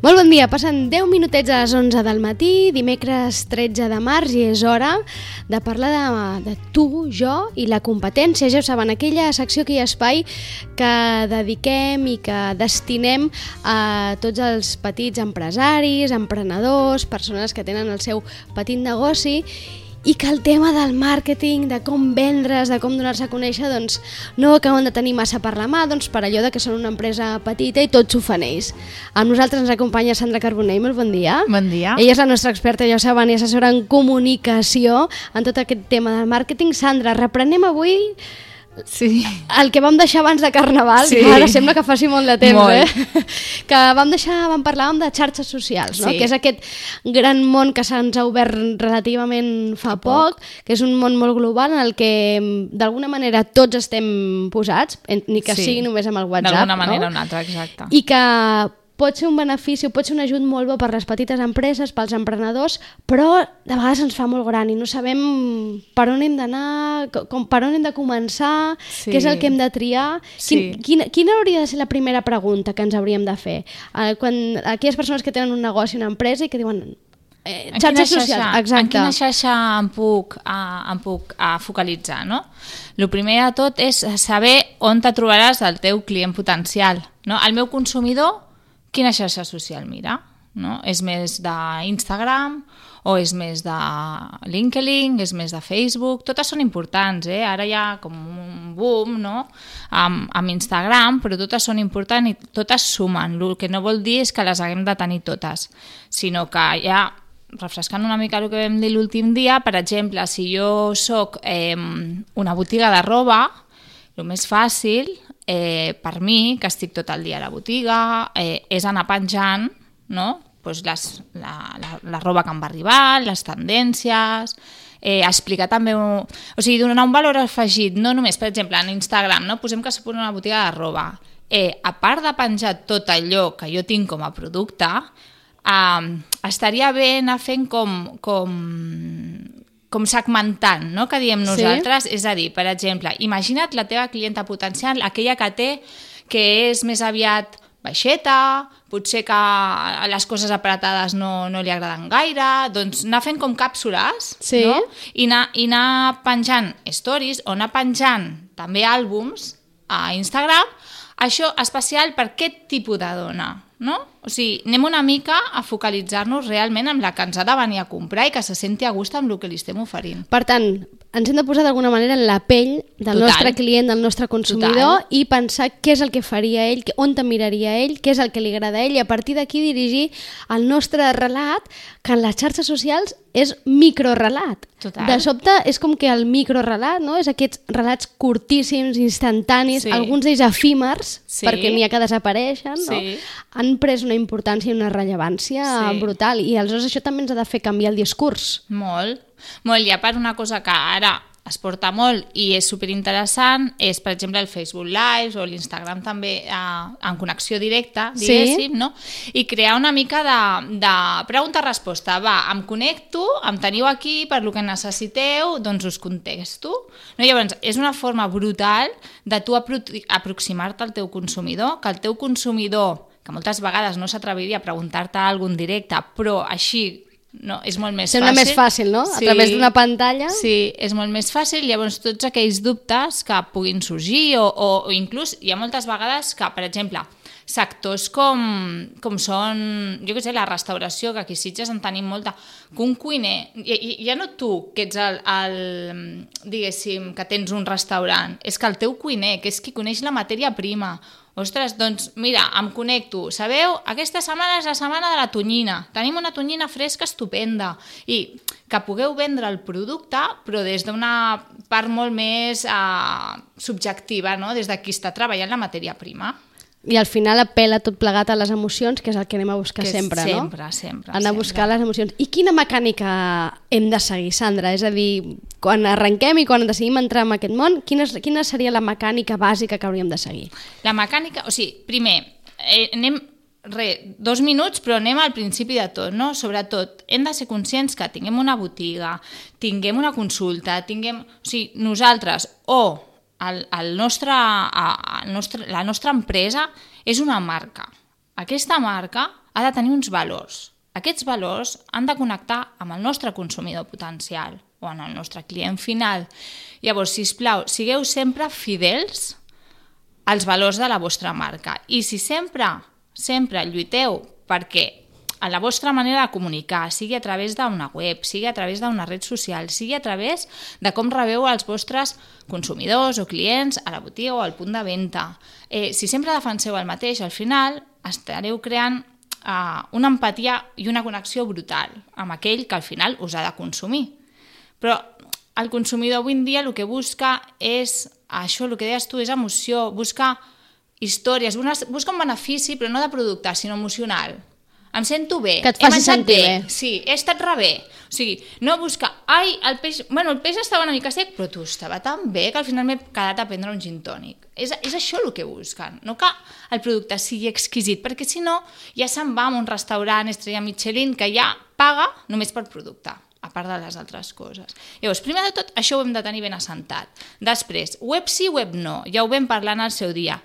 Molt bon dia, passen 10 minutets a les 11 del matí, dimecres 13 de març i és hora de parlar de, de tu, jo i la competència. Ja ho saben, aquella secció, aquell espai que dediquem i que destinem a tots els petits empresaris, emprenedors, persones que tenen el seu petit negoci i que el tema del màrqueting, de com vendre's, de com donar-se a conèixer, doncs no acaben de tenir massa per la mà, doncs per allò de que són una empresa petita i tots ho fan ells. Amb nosaltres ens acompanya Sandra Carbonell, molt bon dia. Bon dia. Ella és la nostra experta, ja ho saben, i assessora en comunicació en tot aquest tema del màrqueting. Sandra, reprenem avui Sí. el que vam deixar abans de Carnaval, Sí. ara sembla que faci molt de temps, Molt. eh? que vam deixar, vam parlar de xarxes socials, no? Sí. que és aquest gran món que se'ns ha obert relativament fa poc, que és un món molt global en el que mm, d'alguna manera tots estem posats, en- ni que Sí. sigui només amb el WhatsApp. D'alguna manera o no? una altra, exacte. I que pot ser un benefici o pot ser un ajut molt bo per les petites empreses, pels emprenedors, però de vegades ens fa molt gran i no sabem per on hem d'anar, co- com, per on hem de començar, Sí. què és el que hem de triar. Sí. Quin, quina, quina hauria de ser la primera pregunta que ens hauríem de fer? Eh, quan aquelles persones que tenen un negoci, una empresa i que diuen... Eh, En xarxes quina socials, xarxa- exacte. En quina xarxa em puc, uh, em puc uh, focalitzar, no? El primer de tot és saber on te trobaràs el teu client potencial. No? El meu consumidor, quina xarxa social mira? No? És més d'Instagram o és més de LinkedIn, és més de Facebook, totes són importants, eh? ara hi ha com un boom no? amb, amb Instagram, però totes són importants i totes sumen, el que no vol dir és que les haguem de tenir totes, sinó que ha refrescant una mica el que vam dir l'últim dia, per exemple, si jo sóc eh, una botiga de roba, el més fàcil eh, per mi, que estic tot el dia a la botiga, eh, és anar penjant no? pues les, la, la, la roba que em va arribar, les tendències, eh, explicar també, un, o sigui, donar un valor afegit, no només, per exemple, en Instagram, no? posem que soc una botiga de roba, eh, a part de penjar tot allò que jo tinc com a producte, eh, estaria bé anar fent com, com, com segmentant, no? que diem Sí. nosaltres, és a dir, per exemple, imagina't la teva clienta potencial, aquella que té que és més aviat baixeta, potser que les coses apretades no, no li agraden gaire, doncs anar fent com càpsules Sí. no? I, anar, i anar penjant stories o anar penjant també àlbums a Instagram, això especial per aquest tipus de dona, no? O sigui, anem una mica a focalitzar-nos realment amb la que ens ha de venir a comprar i que se senti a gust amb el que li estem oferint. Per tant, ens hem de posar d'alguna manera en la pell del Total. nostre client, del nostre consumidor Total. i pensar què és el que faria ell, on te miraria ell, què és el que li agrada a ell i a partir d'aquí dirigir el nostre relat que en les xarxes socials és microrelat. Total. De sobte és com que el microrelat no? és aquests relats curtíssims, instantanis, Sí. alguns d'ells efímers, Sí. perquè n'hi ha que desapareixen, no? Sí. han pres una importància i una rellevància Sí. brutal i aleshores això també ens ha de fer canviar el discurs. Molt. Molt. I a part una cosa que ara es porta molt i és superinteressant és, per exemple, el Facebook Live o l'Instagram també eh, en connexió directa, Sí. diguéssim, no? I crear una mica de, de pregunta-resposta. Va, em connecto, em teniu aquí per lo que necessiteu, doncs us contesto. No? Llavors, és una forma brutal de tu apro aproximar-te al teu consumidor, que el teu consumidor, que moltes vegades no s'atreviria a preguntar-te algun directe, però així no, és molt més Sembla fàcil. més fàcil, no? A través d'una pantalla. Sí, és molt més fàcil. Llavors, tots aquells dubtes que puguin sorgir o, o, o inclús hi ha moltes vegades que, per exemple, sectors com, com són, jo què sé, la restauració, que aquí Sitges en tenim molta, que un cuiner, i, ja no tu, que ets el, el, diguéssim, que tens un restaurant, és que el teu cuiner, que és qui coneix la matèria prima, Ostres, doncs mira, em connecto. Sabeu, aquesta setmana és la setmana de la tonyina. Tenim una tonyina fresca estupenda. I que pugueu vendre el producte, però des d'una part molt més eh, subjectiva, no? des de qui està treballant la matèria prima. I al final apela tot plegat a les emocions, que és el que anem a buscar Que sempre, sempre, no? sempre, Anar a sempre. buscar les emocions. I quina mecànica hem de seguir, Sandra? És a dir, quan arrenquem i quan decidim entrar en aquest món, quina, és- quina seria la mecànica bàsica que hauríem de seguir? La mecànica, o sigui, primer, eh, anem, re, dos minuts, però anem al principi de tot, no? Sobretot, hem de ser conscients que tinguem una botiga, tinguem una consulta, tinguem... O sigui, nosaltres o el, el nostre, el nostre, la nostra empresa és una marca. Aquesta marca ha de tenir uns valors. Aquests valors han de connectar amb el nostre consumidor potencial o amb el nostre client final. Llavors, si us plau, sigueu sempre fidels als valors de la vostra marca. I si sempre, sempre lluiteu perquè a la vostra manera de comunicar, sigui a través d'una web, sigui a través d'una red social, sigui a través de com rebeu els vostres consumidors o clients a la botiga o al punt de venda. Eh, si sempre defenseu el mateix, al final estareu creant eh, una empatia i una connexió brutal amb aquell que al final us ha de consumir. Però el consumidor avui en dia el que busca és això, el que deies tu, és emoció, busca històries, busca un benefici, però no de producte, sinó emocional em sento bé, que et faci sentir bé. bé. Sí, he estat rebé. O sigui, no buscar, ai, el peix, bueno, el peix estava una mica sec, però tu estava tan bé que al final m'he quedat a prendre un gin tònic. És, és això el que busquen, no que el producte sigui exquisit, perquè si no ja se'n va a un restaurant estrella Michelin que ja paga només per producte a part de les altres coses. Llavors, primer de tot, això ho hem de tenir ben assentat. Després, web sí, web no. Ja ho vam parlar en el seu dia.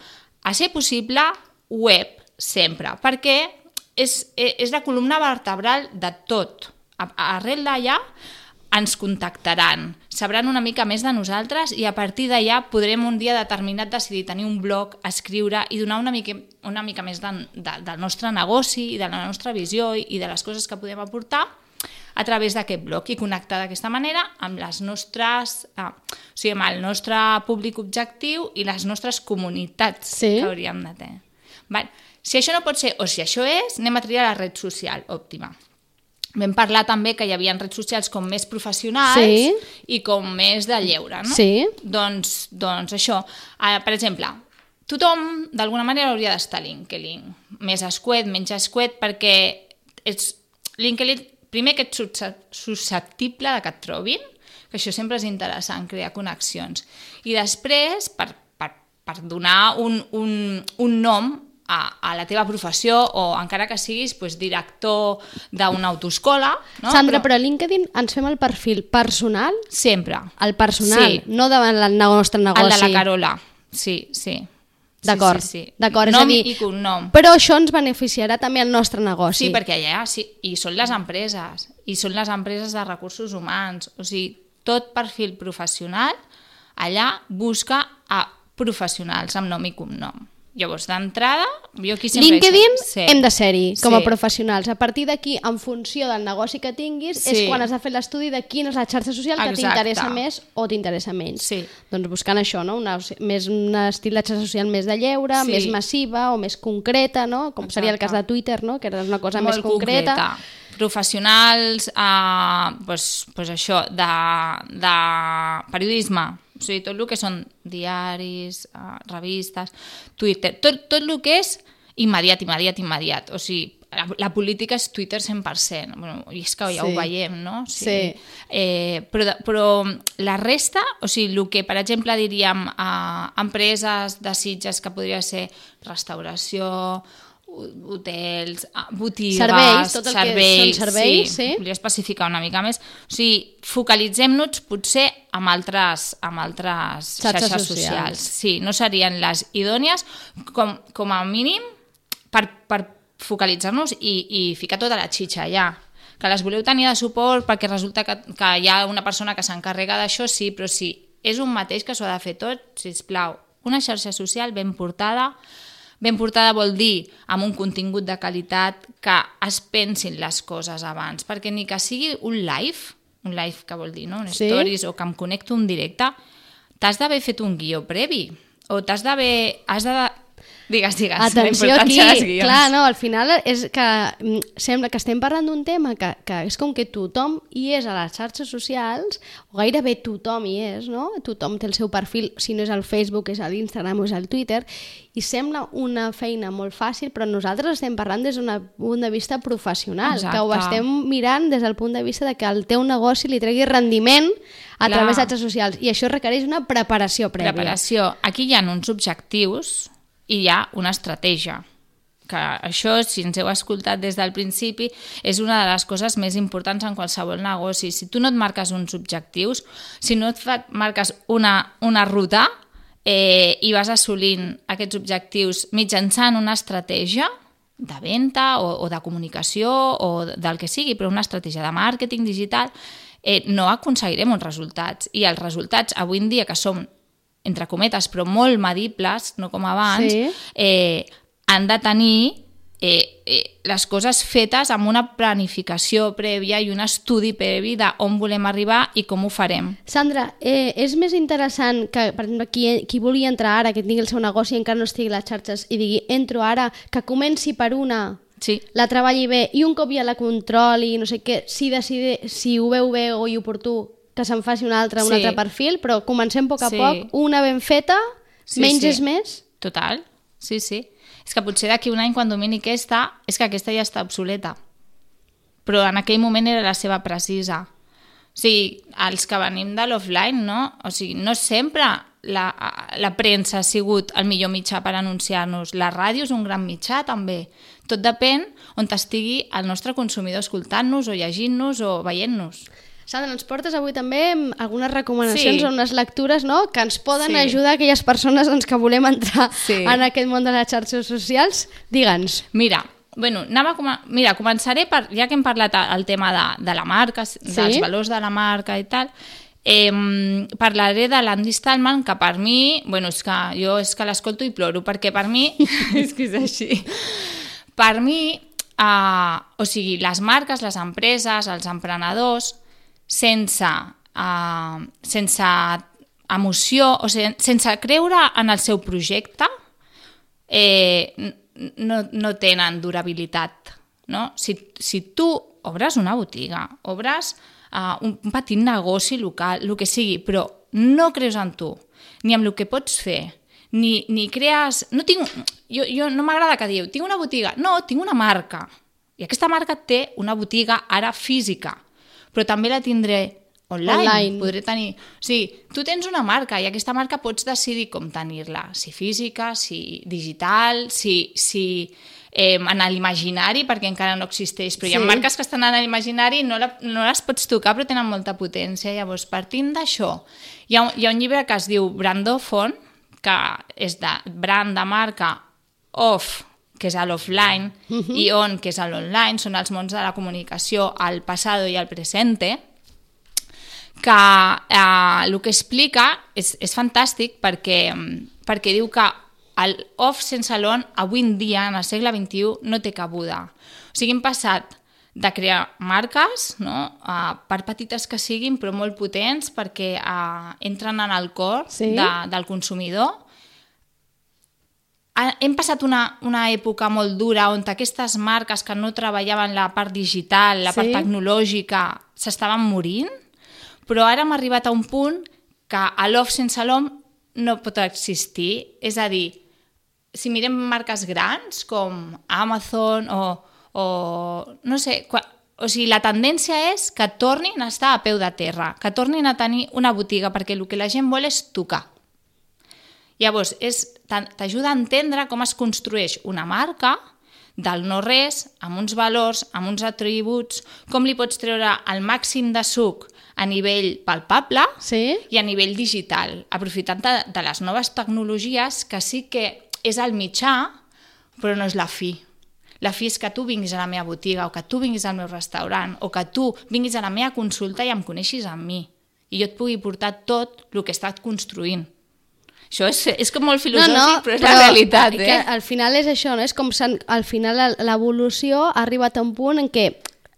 A ser possible, web sempre, perquè és, eh, és la columna vertebral de tot. Arrel d'allà ens contactaran, sabran una mica més de nosaltres i a partir d'allà podrem un dia determinat decidir tenir un blog, escriure i donar una mica, una mica més de, de, del nostre negoci i de la nostra visió i de les coses que podem aportar a través d'aquest blog i connectar d'aquesta manera amb les nostres, eh, o sigui, amb el nostre públic objectiu i les nostres comunitats sí. que hauríem de tenir. Vale. Si això no pot ser, o si això és, anem a triar la red social òptima. Vam parlar també que hi havia redes socials com més professionals sí. i com més de lleure, no? Sí. Doncs, doncs això. Uh, per exemple, tothom d'alguna manera hauria d'estar a LinkedIn. Més escuet, menys escuet, perquè ets, LinkedIn, primer que ets susceptible de que et trobin, que això sempre és interessant, crear connexions. I després, per, per, per donar un, un, un nom a, a la teva professió o encara que siguis pues, director d'una autoscola. No? Sandra, però... però a LinkedIn ens fem el perfil personal? Sempre. El personal, sí. no davant el nostre negoci. El de la Carola, sí, sí. D'acord, sí, sí, sí. d'acord, és a dir, i cognom. però això ens beneficiarà també al nostre negoci. Sí, perquè allà, sí, i són les empreses, i són les empreses de recursos humans, o sigui, tot perfil professional allà busca a professionals amb nom i cognom. Llavors, d'entrada, jo aquí sempre... LinkedIn sí. hem de ser-hi com a Sí. professionals. A partir d'aquí, en funció del negoci que tinguis, Sí. és quan has de fer l'estudi de quina és la xarxa social que Exacte. t'interessa més o t'interessa menys. Sí. Doncs buscant això, no? Una, més un estil de xarxa social més de lleure, Sí. més massiva o més concreta, no? Com seria el cas de Exacte. Twitter, no? Que era una cosa molt més concreta. concreta. Professionals, eh, pues, pues això, de, de periodisme, o sigui, tot el que són diaris, eh, revistes, Twitter, tot, tot el que és immediat, immediat, immediat. O sigui, la, la política és Twitter 100%. Bueno, I és que ja Sí. ho veiem, no? Sí. Eh, però, però la resta, o sigui, el que, per exemple, diríem a empreses de Sitges que podria ser restauració, hotels, ah, botigues, Serveis, tot el que serveis, són serveis, sí. Volia especificar una mica més. O sigui, focalitzem-nos potser amb altres, amb altres Xarxes xarxes, socials. socials. Sí, no serien les idònies com, com a mínim per, per focalitzar-nos i, i ficar tota la xitxa allà que les voleu tenir de suport perquè resulta que, que hi ha una persona que s'encarrega d'això, sí, però si és un mateix que s'ho ha de fer tot, si plau, una xarxa social ben portada, ben portada vol dir amb un contingut de qualitat que es pensin les coses abans, perquè ni que sigui un live, un live que vol dir, no? un Sí. stories o que em connecto un directe, t'has d'haver fet un guió previ, o t'has d'haver... Has de... Digues, digues, Atenció aquí, clar, no, al final és que mm, sembla que estem parlant d'un tema que, que és com que tothom hi és a les xarxes socials, o gairebé tothom hi és, no? Tothom té el seu perfil, si no és el Facebook, és a l'Instagram o és el Twitter, i sembla una feina molt fàcil, però nosaltres estem parlant des d'un punt de vista professional, Exacte. que ho estem mirant des del punt de vista de que el teu negoci li tregui rendiment a Clar. través de xarxes socials, i això requereix una preparació prèvia. Preparació. Aquí hi ha uns objectius i hi ha una estratègia que això, si ens heu escoltat des del principi, és una de les coses més importants en qualsevol negoci. Si tu no et marques uns objectius, si no et marques una, una ruta eh, i vas assolint aquests objectius mitjançant una estratègia, de venda o, o de comunicació o del que sigui, però una estratègia de màrqueting digital, eh, no aconseguirem uns resultats. I els resultats avui en dia, que són, entre cometes, però molt medibles, no com abans, Sí. eh, han de tenir eh, eh, les coses fetes amb una planificació prèvia i un estudi previ de on volem arribar i com ho farem. Sandra, eh, és més interessant que, per exemple, qui, qui vulgui entrar ara, que tingui el seu negoci i encara no estigui a les xarxes i digui entro ara, que comenci per una, Sí, la treballi bé i un cop ja la controli, no sé què, si, decide, si ho veu bé o i oportú, que se'n faci una altra, un Sí. altre perfil, però comencem a poc a Sí. poc, una ben feta, Sí, menys sí. és més. total. Sí, sí. És que potser d'aquí un any, quan domini aquesta, és que aquesta ja està obsoleta. Però en aquell moment era la seva precisa. O sigui, els que venim de l'offline, no? O sigui, no sempre la, la premsa ha sigut el millor mitjà per anunciar-nos. La ràdio és un gran mitjà, també. Tot depèn on estigui el nostre consumidor escoltant-nos o llegint-nos o veient-nos. Sandra, ens portes avui també algunes recomanacions Sí. o unes lectures no? que ens poden Sí. ajudar a aquelles persones doncs, que volem entrar Sí. en aquest món de les xarxes socials. Digue'ns. Mira, bueno, anava a coma... Mira, començaré, per, ja que hem parlat el tema de, de la marca, dels valors de la marca i tal, eh, parlaré de l'Andy Stallman, que per mi, bueno, és que jo és que l'escolto i ploro, perquè per mi, és que és així, per mi, eh, o sigui, les marques, les empreses, els emprenedors, sense, eh, sense emoció, o sigui, sense creure en el seu projecte, eh, no, no tenen durabilitat. No? Si, si tu obres una botiga, obres uh, un, petit negoci local, el que sigui, però no creus en tu, ni amb el que pots fer, ni, ni crees... No tinc, jo, jo no m'agrada que diu, tinc una botiga. No, tinc una marca. I aquesta marca té una botiga ara física, però també la tindré online. Online. Podré tenir... O sigui, tu tens una marca i aquesta marca pots decidir com tenir-la, si física, si digital, si, si eh, en l'imaginari, perquè encara no existeix, però sí. hi ha marques que estan en l'imaginari i no, la, no les pots tocar, però tenen molta potència. Llavors, partint d'això, hi, ha, hi ha un llibre que es diu Brandofon, que és de brand de marca off, que és a l'offline, uh -huh. i on, que és a l'online, són els mons de la comunicació al passado i al presente, que eh, el que explica és, és fantàstic perquè, perquè diu que el off sense l'on avui en dia, en el segle XXI, no té cabuda. O sigui, hem passat de crear marques, no? uh, per petites que siguin, però molt potents, perquè uh, entren en el cor Sí. de, del consumidor. Hem passat una, una època molt dura on aquestes marques que no treballaven la part digital, la Sí. part tecnològica, s'estaven morint, però ara hem arribat a un punt que a l'off sense l'om no pot existir. És a dir, si mirem marques grans com Amazon o, o no sé, qua, o sigui, la tendència és que tornin a estar a peu de terra, que tornin a tenir una botiga, perquè el que la gent vol és tocar. Llavors, t'ajuda a entendre com es construeix una marca del no-res, amb uns valors, amb uns atributs, com li pots treure el màxim de suc a nivell palpable Sí? i a nivell digital, aprofitant de, de les noves tecnologies que sí que és el mitjà, però no és la fi. La fi és que tu vinguis a la meva botiga o que tu vinguis al meu restaurant o que tu vinguis a la meva consulta i em coneixis amb mi i jo et pugui portar tot el que he estat construint. Això és, és com molt filosòfic, però és la realitat, que eh? al final és això, no? És com al final la- l'evolució ha arribat a un punt en què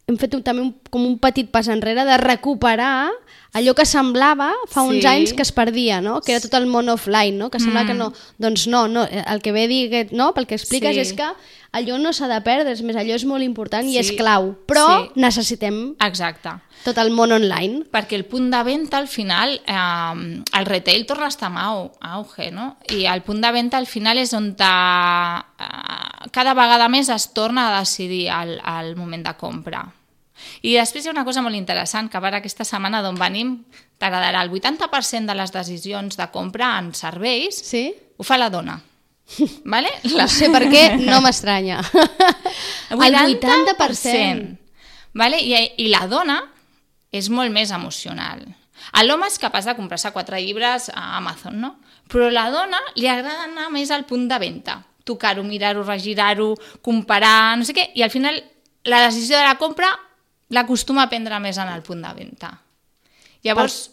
hem fet un, també un, com un petit pas enrere de recuperar allò que semblava fa uns Sí. anys que es perdia, no? Que era tot el món offline, no? Que sembla Mm. que no... Doncs no, no, el que ve dir, no? Pel que expliques Sí. és que allò no s'ha de perdre, és més, allò és molt important i Sí. és clau, però Sí. necessitem Exacte. tot el món online. perquè el punt de venda al final, eh, el retail torna a estar au, auge, no? I el punt de venda al final és on te, eh, cada vegada més es torna a decidir el, el moment de compra. I després hi ha una cosa molt interessant, que ara aquesta setmana d'on venim t'agradarà. El 80% de les decisions de compra en serveis Sí? ho fa la dona. Vale? No sé per què, no m'estranya. El 80%. Vale? I, I la dona és molt més emocional. L'home és capaç de comprar-se quatre llibres a Amazon, no? Però la dona li agrada anar més al punt de venda. tocar-ho, mirar-ho, regirar-ho, comparar, no sé què, i al final la decisió de la compra l'acostuma a prendre més en el punt de venda. Llavors,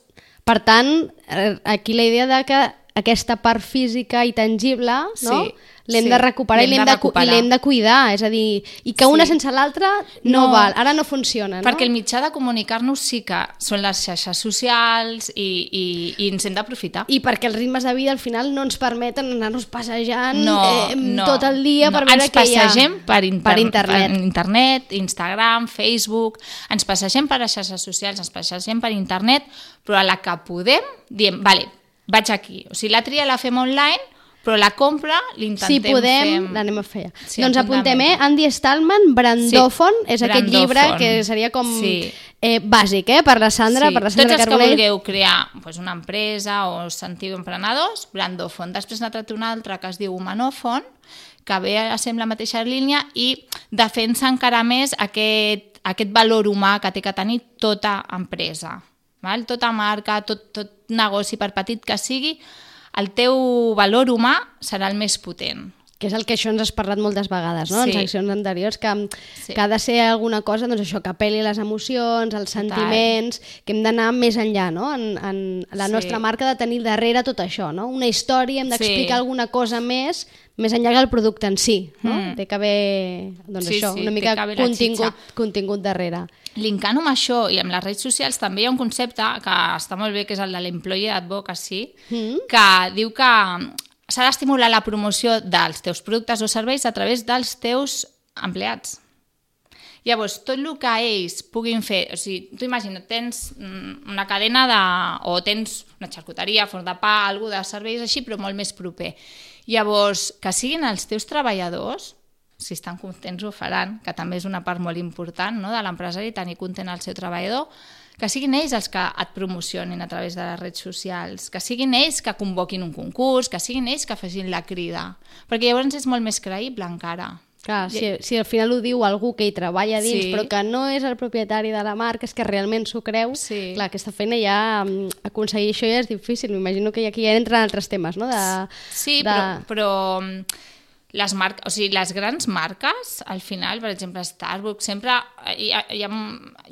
Per tant, eh, aquí la idea de que aquesta part física i tangible, no? Sí, l'hem sí, de recuperar i l'hem de de, i recuperar. l'hem de cuidar, és a dir, i que una Sí. sense l'altra no, No. val, ara no funciona, no? perquè el mitjà de comunicar-nos sí que són les xarxes socials i, i, i ens hem d'aprofitar. I perquè els ritmes de vida al final no ens permeten anar-nos passejant no, eh, no, tot el dia no. per veure ens què hi ha. passegem per, inter per internet. per internet, Instagram, Facebook, ens passegem per les xarxes socials, ens passegem per internet, però a la que podem diem, vale, vaig aquí. O sigui, la tria la fem online, però la compra l'intentem Si podem, fer... l'anem a fer. Sí, doncs apuntem, eh? Andy Stallman, Brandòfon, Sí, és aquest llibre Brandòfon. que seria com Sí. eh, bàsic, eh? Per la Sandra, per la Sandra Tots els que Carbonell. vulgueu crear pues, una empresa o sentiu emprenedors, Brandofon. Després n'ha tret un altre que es diu Humanofon, que ve a ser la mateixa línia i defensa encara més aquest, aquest valor humà que té que tenir tota empresa. Val? Tota marca, tot, tot negoci, per petit que sigui, el teu valor humà serà el més potent. Que és el que això ens has parlat moltes vegades, no? Sí. en seccions anteriors, que, Sí. que ha de ser alguna cosa doncs això que apel·li les emocions, als sentiments, que hem d'anar més enllà, no? En, en la Sí. nostra marca de tenir darrere tot això, no? Una història, hem d'explicar Sí. alguna cosa més, més enllà que el producte en si, no? Mm. Té que haver, doncs Sí, això, sí, una mica contingut, contingut darrere. Linkant amb això i amb les redes socials també hi ha un concepte que està molt bé, que és el de l'employee advocacy, Mm. que diu que s'ha d'estimular la promoció dels teus productes o serveis a través dels teus empleats. Llavors, tot el que ells puguin fer, o sigui, tu imagina't, tens mm, una cadena de, o tens una xarcuteria, forn de pa, algú de serveis així, però molt més proper. Llavors, que siguin els teus treballadors, si estan contents ho faran, que també és una part molt important no, de l'empresari, tenir content el seu treballador, que siguin ells els que et promocionin a través de les redes socials, que siguin ells que convoquin un concurs, que siguin ells que facin la crida, perquè llavors és molt més creïble encara. Clar, si, si al final ho diu algú que hi treballa dins, Sí. però que no és el propietari de la marca, és que realment s'ho creu, Sí. clar, aquesta feina ja, mm, aconseguir això ja és difícil. M'imagino que aquí ja entren altres temes, no? De, Sí, de... però, però mm, les marques, o sigui, les grans marques, al final, per exemple, Starbucks, sempre... Hi ha, hi ha,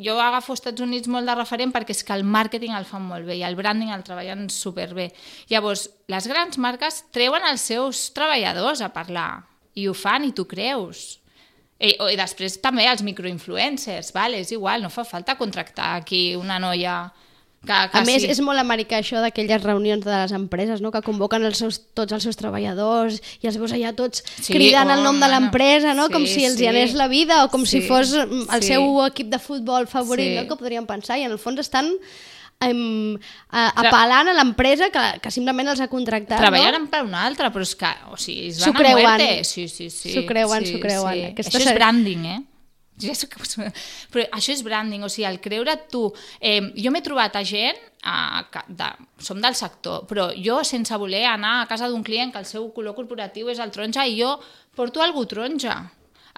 jo agafo Estats Units molt de referent perquè és que el màrqueting el fan molt bé i el branding el treballen superbé. Llavors, les grans marques treuen els seus treballadors a parlar i ho fan i tu creus. I, o, I després també els microinfluencers, vale? és igual, no fa falta contractar aquí una noia que, que A més, sí. és molt americà això d'aquelles reunions de les empreses, no? que convoquen els seus, tots els seus treballadors i els veus allà tots Sí, cridant el oh, nom de no. l'empresa, no? com Sí, si els sí. hi anés la vida o com si Sí, fos mm, el sí. seu equip de futbol favorit, Sí. no? que podríem pensar, i en el fons estan em, a, apel·lant a l'empresa que, que simplement els ha contractat. Treballaran no? per una altra, però és que, o sigui, es S'ho van a creuen. muerte. Sí, sí, sí. S'ho creuen, sí, s'ho creuen. Sí. Aquesta Això és branding, eh? Ja que... Però això és branding, o sigui, el creure tu... Eh, jo m'he trobat a gent, a, de, som del sector, però jo sense voler anar a casa d'un client que el seu color corporatiu és el taronja i jo porto algú taronja.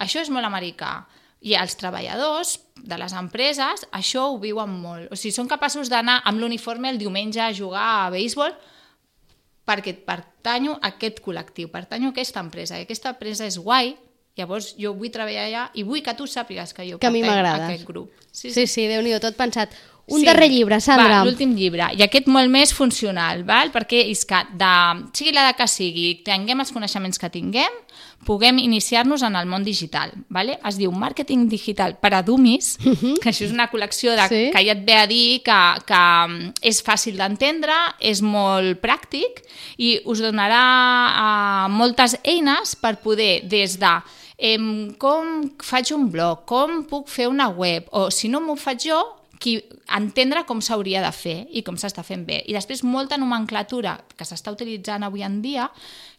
Això és molt americà. I els treballadors de les empreses això ho viuen molt. O sigui, són capaços d'anar amb l'uniforme el diumenge a jugar a béisbol perquè pertanyo a aquest col·lectiu, pertanyo a aquesta empresa, i aquesta empresa és guai, llavors jo vull treballar allà i vull que tu sàpigues que jo Que a mi m'agrada. aquest grup. Sí, sí, sí Déu-n'hi-do, tot pensat. Un Sí. darrer llibre, Sandra. Va, l'últim llibre. I aquest molt més funcional, val? perquè és que, de, sigui la que sigui, tinguem els coneixements que tinguem, puguem iniciar-nos en el món digital. Vale? Es diu Màrqueting Digital per a Dummies, que això és una col·lecció de, Mhm. Sí. que ja et ve a dir que, que mm, és fàcil d'entendre, és molt pràctic i us donarà uh, moltes eines per poder, des de em, com faig un blog, com puc fer una web, o si no m'ho faig jo, qui, entendre com s'hauria de fer i com s'està fent bé. I després molta nomenclatura que s'està utilitzant avui en dia,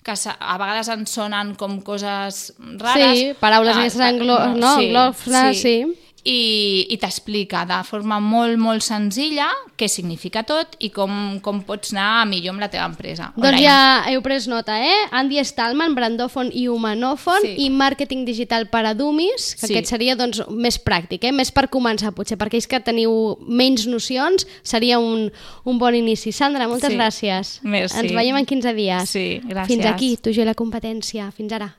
que a vegades ens sonen com coses rares. Sí, paraules Ah, més anglo- no, anglòfones, sí. I, i t'explica de forma molt, molt senzilla què significa tot i com, com pots anar millor amb la teva empresa. Doncs online. ja heu pres nota, eh? Andy Stallman, Brandòfon i Humanòfon Sí. i Màrqueting Digital per a Dummies, que Sí. aquest seria doncs, més pràctic, eh? més per començar, potser per aquells que teniu menys nocions, seria un, un bon inici. Sandra, moltes Sí. gràcies. Merci. Ens veiem en 15 dies. Sí, gràcies. Fins aquí, tu jo i la competència. Fins ara.